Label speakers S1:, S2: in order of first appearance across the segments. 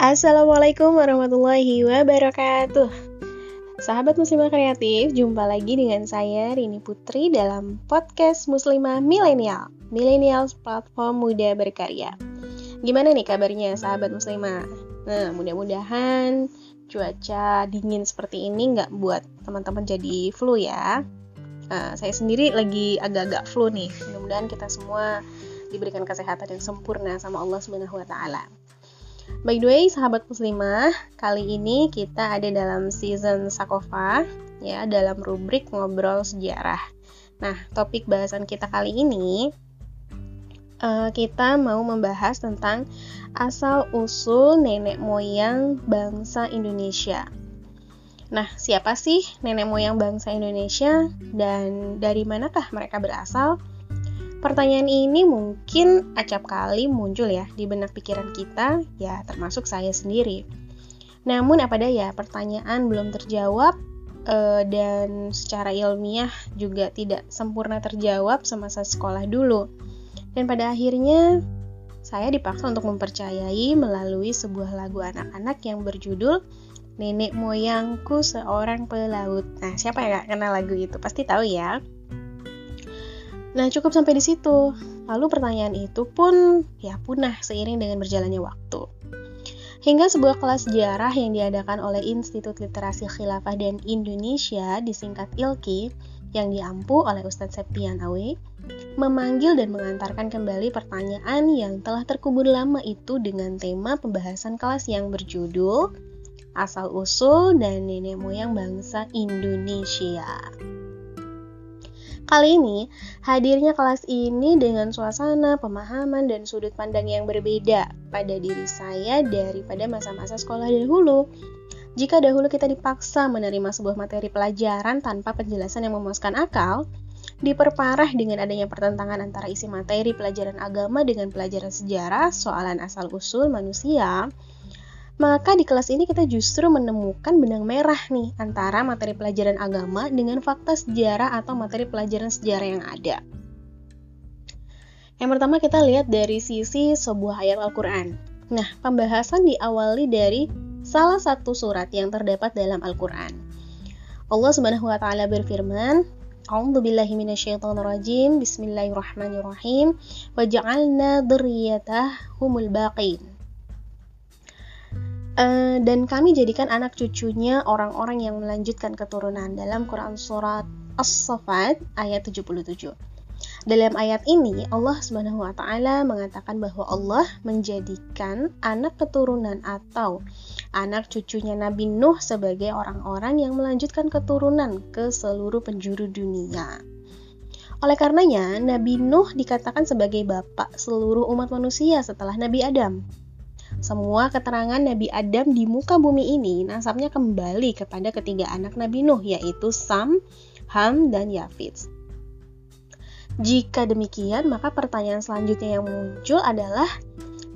S1: Assalamualaikum warahmatullahi wabarakatuh Sahabat muslimah kreatif, jumpa lagi dengan saya Rini Putri dalam podcast Muslimah Milenial Millennials Platform Muda Berkarya Gimana nih kabarnya sahabat muslimah? Nah, mudah-mudahan cuaca dingin seperti ini nggak buat teman-teman jadi flu ya Nah, saya sendiri lagi agak-agak flu nih. Mudah-mudahan kita semua diberikan kesehatan yang sempurna sama Allah Subhanahu wa taala. By the way, sahabat muslimah, kali ini kita ada dalam season Sakofa, ya, dalam rubrik ngobrol sejarah. Nah, topik bahasan kita kali ini, uh, kita mau membahas tentang asal-usul nenek moyang bangsa Indonesia. Nah, siapa sih nenek moyang bangsa Indonesia dan dari manakah mereka berasal? Pertanyaan ini mungkin acap kali muncul ya di benak pikiran kita, ya termasuk saya sendiri. Namun apa daya, pertanyaan belum terjawab e, dan secara ilmiah juga tidak sempurna terjawab semasa sekolah dulu. Dan pada akhirnya saya dipaksa untuk mempercayai melalui sebuah lagu anak-anak yang berjudul Nenek Moyangku Seorang Pelaut. Nah, siapa yang gak kenal lagu itu? Pasti tahu ya. Nah, cukup sampai di situ. Lalu pertanyaan itu pun ya punah seiring dengan berjalannya waktu. Hingga sebuah kelas sejarah yang diadakan oleh Institut Literasi Khilafah dan Indonesia disingkat ILKI yang diampu oleh Ustadz Septian Awe memanggil dan mengantarkan kembali pertanyaan yang telah terkubur lama itu dengan tema pembahasan kelas yang berjudul Asal-usul dan nenek moyang bangsa Indonesia. Kali ini, hadirnya kelas ini dengan suasana, pemahaman, dan sudut pandang yang berbeda pada diri saya daripada masa-masa sekolah dahulu. Jika dahulu kita dipaksa menerima sebuah materi pelajaran tanpa penjelasan yang memuaskan akal, diperparah dengan adanya pertentangan antara isi materi pelajaran agama dengan pelajaran sejarah, soalan asal-usul manusia, maka di kelas ini kita justru menemukan benang merah nih antara materi pelajaran agama dengan fakta sejarah atau materi pelajaran sejarah yang ada. Yang pertama kita lihat dari sisi sebuah ayat Al-Quran. Nah, pembahasan diawali dari salah satu surat yang terdapat dalam Al-Quran. Allah Subhanahu wa taala berfirman, A'udzu billahi minasyaitonir rajim. Bismillahirrahmanirrahim. Wa ja'alna dzurriyyatahumul baqin. Uh, dan kami jadikan anak cucunya orang-orang yang melanjutkan keturunan dalam Quran surat As-Saffat ayat 77. Dalam ayat ini Allah Subhanahu wa taala mengatakan bahwa Allah menjadikan anak keturunan atau anak cucunya Nabi Nuh sebagai orang-orang yang melanjutkan keturunan ke seluruh penjuru dunia. Oleh karenanya, Nabi Nuh dikatakan sebagai bapak seluruh umat manusia setelah Nabi Adam. Semua keterangan Nabi Adam di muka bumi ini nasabnya kembali kepada ketiga anak Nabi Nuh yaitu Sam, Ham, dan Yafid. Jika demikian, maka pertanyaan selanjutnya yang muncul adalah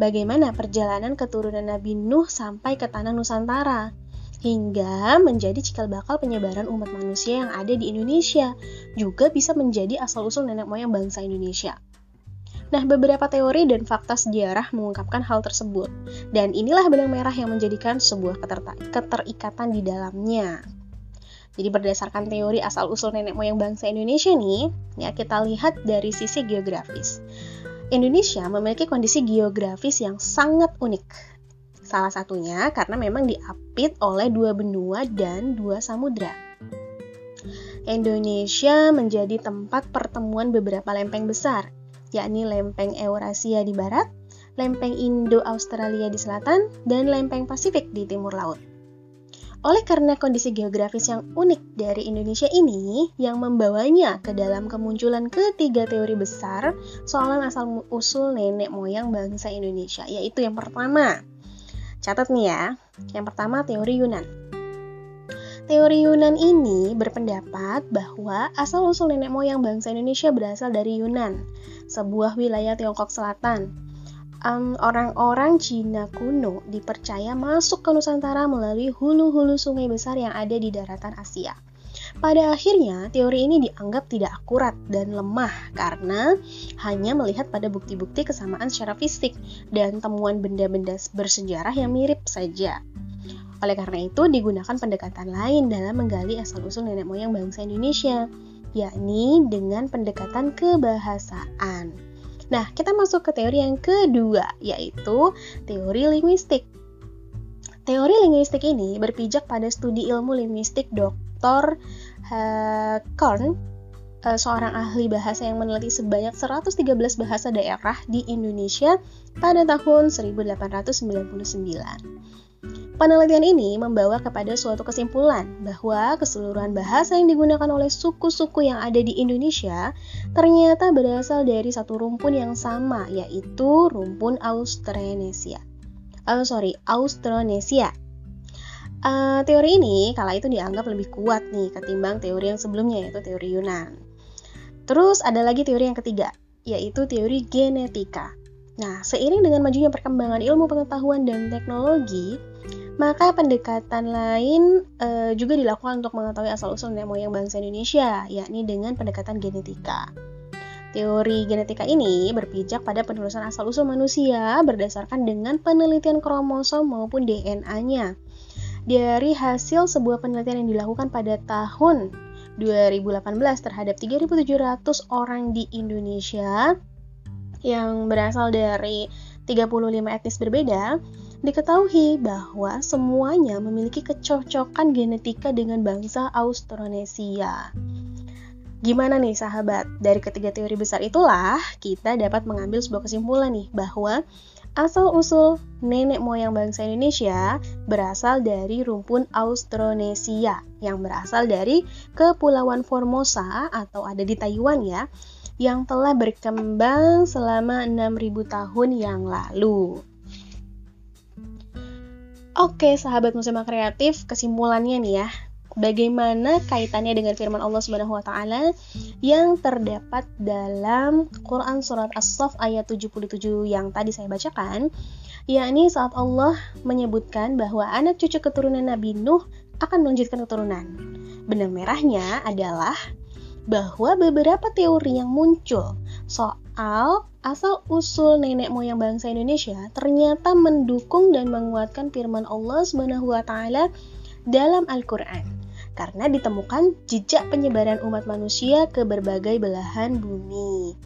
S1: bagaimana perjalanan keturunan Nabi Nuh sampai ke tanah Nusantara hingga menjadi cikal bakal penyebaran umat manusia yang ada di Indonesia, juga bisa menjadi asal-usul nenek moyang bangsa Indonesia. Nah, beberapa teori dan fakta sejarah mengungkapkan hal tersebut, dan inilah benang merah yang menjadikan sebuah keterikatan di dalamnya. Jadi berdasarkan teori asal-usul nenek moyang bangsa Indonesia nih, ya kita lihat dari sisi geografis. Indonesia memiliki kondisi geografis yang sangat unik. Salah satunya karena memang diapit oleh dua benua dan dua samudra. Indonesia menjadi tempat pertemuan beberapa lempeng besar, yakni lempeng Eurasia di barat, lempeng Indo-Australia di selatan, dan lempeng Pasifik di timur laut. Oleh karena kondisi geografis yang unik dari Indonesia ini, yang membawanya ke dalam kemunculan ketiga teori besar soalan asal-usul nenek moyang bangsa Indonesia, yaitu yang pertama. Catat nih ya, yang pertama teori Yunan. Teori Yunan ini berpendapat bahwa asal-usul nenek moyang bangsa Indonesia berasal dari Yunan, sebuah wilayah Tiongkok Selatan. Um, orang-orang Cina kuno dipercaya masuk ke Nusantara melalui hulu-hulu sungai besar yang ada di daratan Asia. Pada akhirnya, teori ini dianggap tidak akurat dan lemah karena hanya melihat pada bukti-bukti kesamaan secara fisik dan temuan benda-benda bersejarah yang mirip saja. Oleh karena itu, digunakan pendekatan lain dalam menggali asal-usul nenek moyang bangsa Indonesia, yakni dengan pendekatan kebahasaan. Nah, kita masuk ke teori yang kedua, yaitu teori linguistik. Teori linguistik ini berpijak pada studi ilmu linguistik Dr. Uh, Korn, uh, seorang ahli bahasa yang meneliti sebanyak 113 bahasa daerah di Indonesia pada tahun 1899. Penelitian ini membawa kepada suatu kesimpulan bahwa keseluruhan bahasa yang digunakan oleh suku-suku yang ada di Indonesia ternyata berasal dari satu rumpun yang sama, yaitu rumpun Austronesia uh, sorry Austronesia. Uh, teori ini kala itu dianggap lebih kuat nih ketimbang teori yang sebelumnya yaitu teori Yunan. Terus ada lagi teori yang ketiga yaitu teori genetika. Nah, seiring dengan majunya perkembangan ilmu pengetahuan dan teknologi, maka pendekatan lain e, juga dilakukan untuk mengetahui asal-usul nenek moyang bangsa Indonesia, yakni dengan pendekatan genetika. Teori genetika ini berpijak pada penelusuran asal-usul manusia berdasarkan dengan penelitian kromosom maupun DNA-nya. Dari hasil sebuah penelitian yang dilakukan pada tahun 2018 terhadap 3.700 orang di Indonesia yang berasal dari 35 etnis berbeda, diketahui bahwa semuanya memiliki kecocokan genetika dengan bangsa Austronesia. Gimana nih sahabat? Dari ketiga teori besar itulah kita dapat mengambil sebuah kesimpulan nih bahwa asal-usul nenek moyang bangsa Indonesia berasal dari rumpun Austronesia yang berasal dari Kepulauan Formosa atau ada di Taiwan ya yang telah berkembang selama 6000 tahun yang lalu. Oke, sahabat muslimah kreatif, kesimpulannya nih ya bagaimana kaitannya dengan firman Allah Subhanahu wa taala yang terdapat dalam Quran surat As-Saff ayat 77 yang tadi saya bacakan, yakni saat Allah menyebutkan bahwa anak cucu keturunan Nabi Nuh akan melanjutkan keturunan. Benang merahnya adalah bahwa beberapa teori yang muncul soal asal usul nenek moyang bangsa Indonesia ternyata mendukung dan menguatkan firman Allah Subhanahu wa taala dalam Al-Qur'an karena ditemukan jejak penyebaran umat manusia ke berbagai belahan bumi.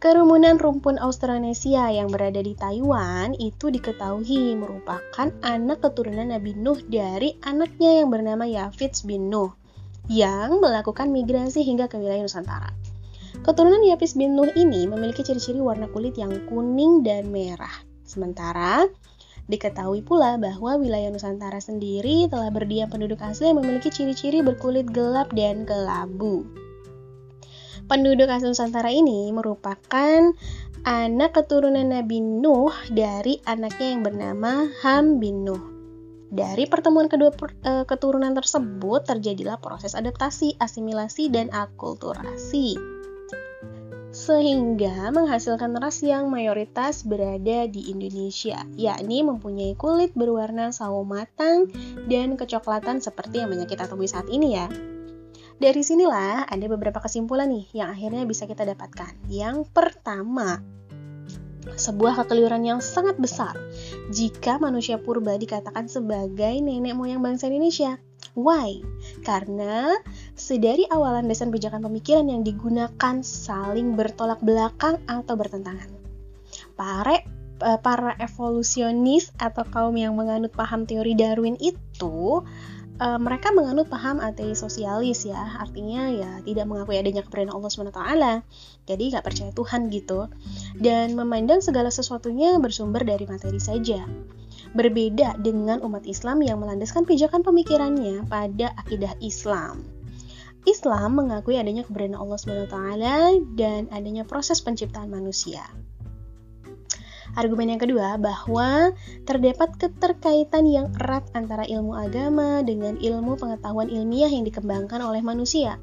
S1: Kerumunan rumpun Austronesia yang berada di Taiwan itu diketahui merupakan anak keturunan Nabi Nuh dari anaknya yang bernama Yafits bin Nuh yang melakukan migrasi hingga ke wilayah Nusantara. Keturunan Yafits bin Nuh ini memiliki ciri-ciri warna kulit yang kuning dan merah. Sementara Diketahui pula bahwa wilayah Nusantara sendiri telah berdiam penduduk asli yang memiliki ciri-ciri berkulit gelap dan kelabu. Penduduk asli Nusantara ini merupakan anak keturunan Nabi Nuh dari anaknya yang bernama Ham bin Nuh. Dari pertemuan kedua eh, keturunan tersebut terjadilah proses adaptasi, asimilasi, dan akulturasi sehingga menghasilkan ras yang mayoritas berada di Indonesia, yakni mempunyai kulit berwarna sawo matang dan kecoklatan seperti yang banyak kita temui saat ini ya. Dari sinilah ada beberapa kesimpulan nih yang akhirnya bisa kita dapatkan. Yang pertama, sebuah kekeliruan yang sangat besar jika manusia purba dikatakan sebagai nenek moyang bangsa Indonesia. Why? Karena sedari awalan dasar pijakan pemikiran yang digunakan saling bertolak belakang atau bertentangan. Para eh, para evolusionis atau kaum yang menganut paham teori Darwin itu uh, mereka menganut paham ateis sosialis ya artinya ya tidak mengakui adanya keberadaan Allah swt jadi nggak percaya Tuhan gitu dan memandang segala sesuatunya bersumber dari materi saja berbeda dengan umat Islam yang melandaskan pijakan pemikirannya pada akidah Islam. Islam mengakui adanya keberadaan Allah SWT dan adanya proses penciptaan manusia. Argumen yang kedua bahwa terdapat keterkaitan yang erat antara ilmu agama dengan ilmu pengetahuan ilmiah yang dikembangkan oleh manusia.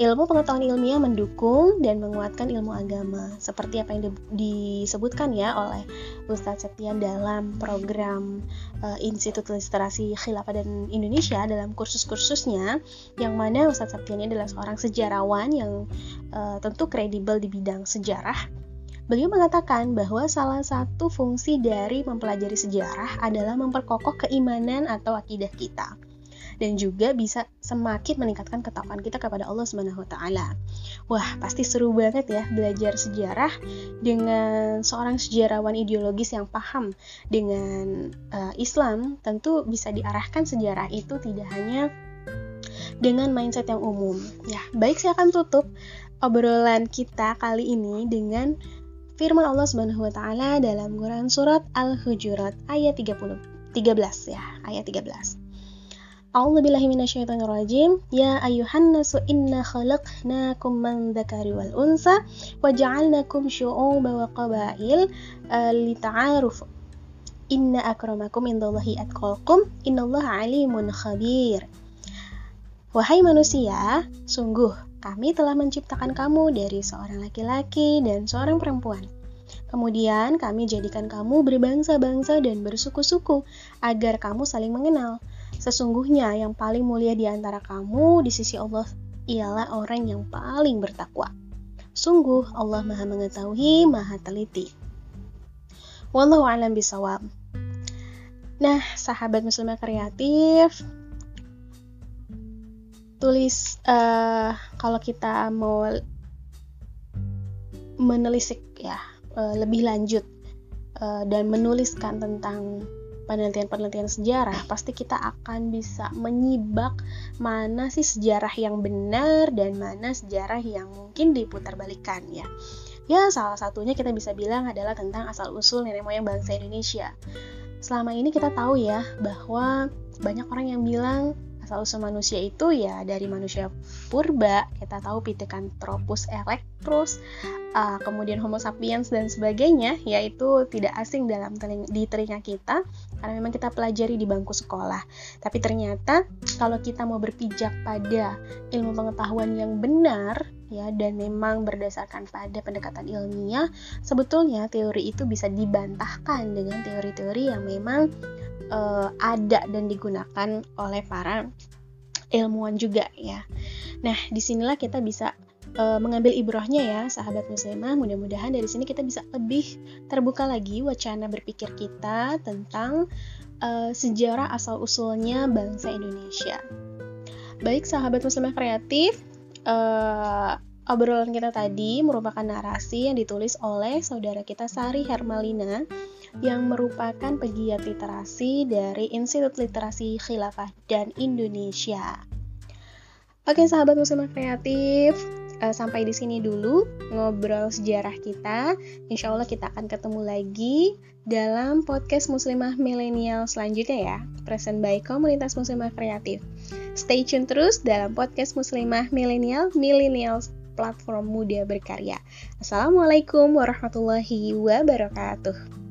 S1: Ilmu pengetahuan ilmiah mendukung dan menguatkan ilmu agama, seperti apa yang di, disebutkan ya oleh Ustadz Septian dalam program uh, Institut Literasi Khilafah dan Indonesia dalam kursus-kursusnya, yang mana Ustadz Septian adalah seorang sejarawan yang uh, tentu kredibel di bidang sejarah. Beliau mengatakan bahwa salah satu fungsi dari mempelajari sejarah adalah memperkokoh keimanan atau akidah kita dan juga bisa semakin meningkatkan ketakwaan kita kepada Allah Subhanahu wa taala. Wah, pasti seru banget ya belajar sejarah dengan seorang sejarawan ideologis yang paham dengan uh, Islam. Tentu bisa diarahkan sejarah itu tidak hanya dengan mindset yang umum. Ya, baik saya akan tutup obrolan kita kali ini dengan firman Allah Subhanahu wa taala dalam Quran surat Al-Hujurat ayat 30 13 ya, ayat 13. A'udzubillahi minasyaitonirrajim. Ya ayyuhan nasu inna khalaqnakum min dzakari wal unsa wa ja'alnakum syu'uban wa qabail li lita'arufu. Inna akramakum indallahi atqakum. Innallaha alimun khabir. Wahai manusia, sungguh kami telah menciptakan kamu dari seorang laki-laki dan seorang perempuan. Kemudian kami jadikan kamu berbangsa-bangsa dan bersuku-suku agar kamu saling mengenal. Sesungguhnya yang paling mulia di antara kamu di sisi Allah ialah orang yang paling bertakwa. Sungguh Allah Maha mengetahui, Maha teliti. Wallahu a'lam bisawab. Nah, sahabat muslimah kreatif, tulis uh, kalau kita mau menelisik ya uh, lebih lanjut uh, dan menuliskan tentang penelitian-penelitian sejarah, pasti kita akan bisa menyibak mana sih sejarah yang benar dan mana sejarah yang mungkin diputarbalikkan ya. Ya, salah satunya kita bisa bilang adalah tentang asal-usul nenek moyang bangsa Indonesia. Selama ini kita tahu ya bahwa banyak orang yang bilang asal usul manusia itu ya dari manusia purba kita tahu Pithecanthropus erectus uh, kemudian Homo sapiens dan sebagainya yaitu tidak asing dalam teling di telinga kita karena memang kita pelajari di bangku sekolah. Tapi ternyata kalau kita mau berpijak pada ilmu pengetahuan yang benar ya dan memang berdasarkan pada pendekatan ilmiah, sebetulnya teori itu bisa dibantahkan dengan teori-teori yang memang uh, ada dan digunakan oleh para ilmuwan juga ya. Nah, di sinilah kita bisa uh, mengambil ibrohnya ya sahabat muslimah. Mudah-mudahan dari sini kita bisa lebih terbuka lagi wacana berpikir kita tentang uh, sejarah asal usulnya bangsa Indonesia. Baik sahabat muslimah kreatif uh, obrolan kita tadi merupakan narasi yang ditulis oleh saudara kita Sari Hermalina yang merupakan pegiat literasi dari Institut Literasi Khilafah dan Indonesia. Oke sahabat muslimah kreatif, uh, sampai di sini dulu ngobrol sejarah kita. Insya Allah kita akan ketemu lagi dalam podcast Muslimah Milenial selanjutnya ya. Present by Komunitas Muslimah Kreatif. Stay tune terus dalam podcast Muslimah Milenial Millennials Platform Muda Berkarya. Assalamualaikum warahmatullahi wabarakatuh.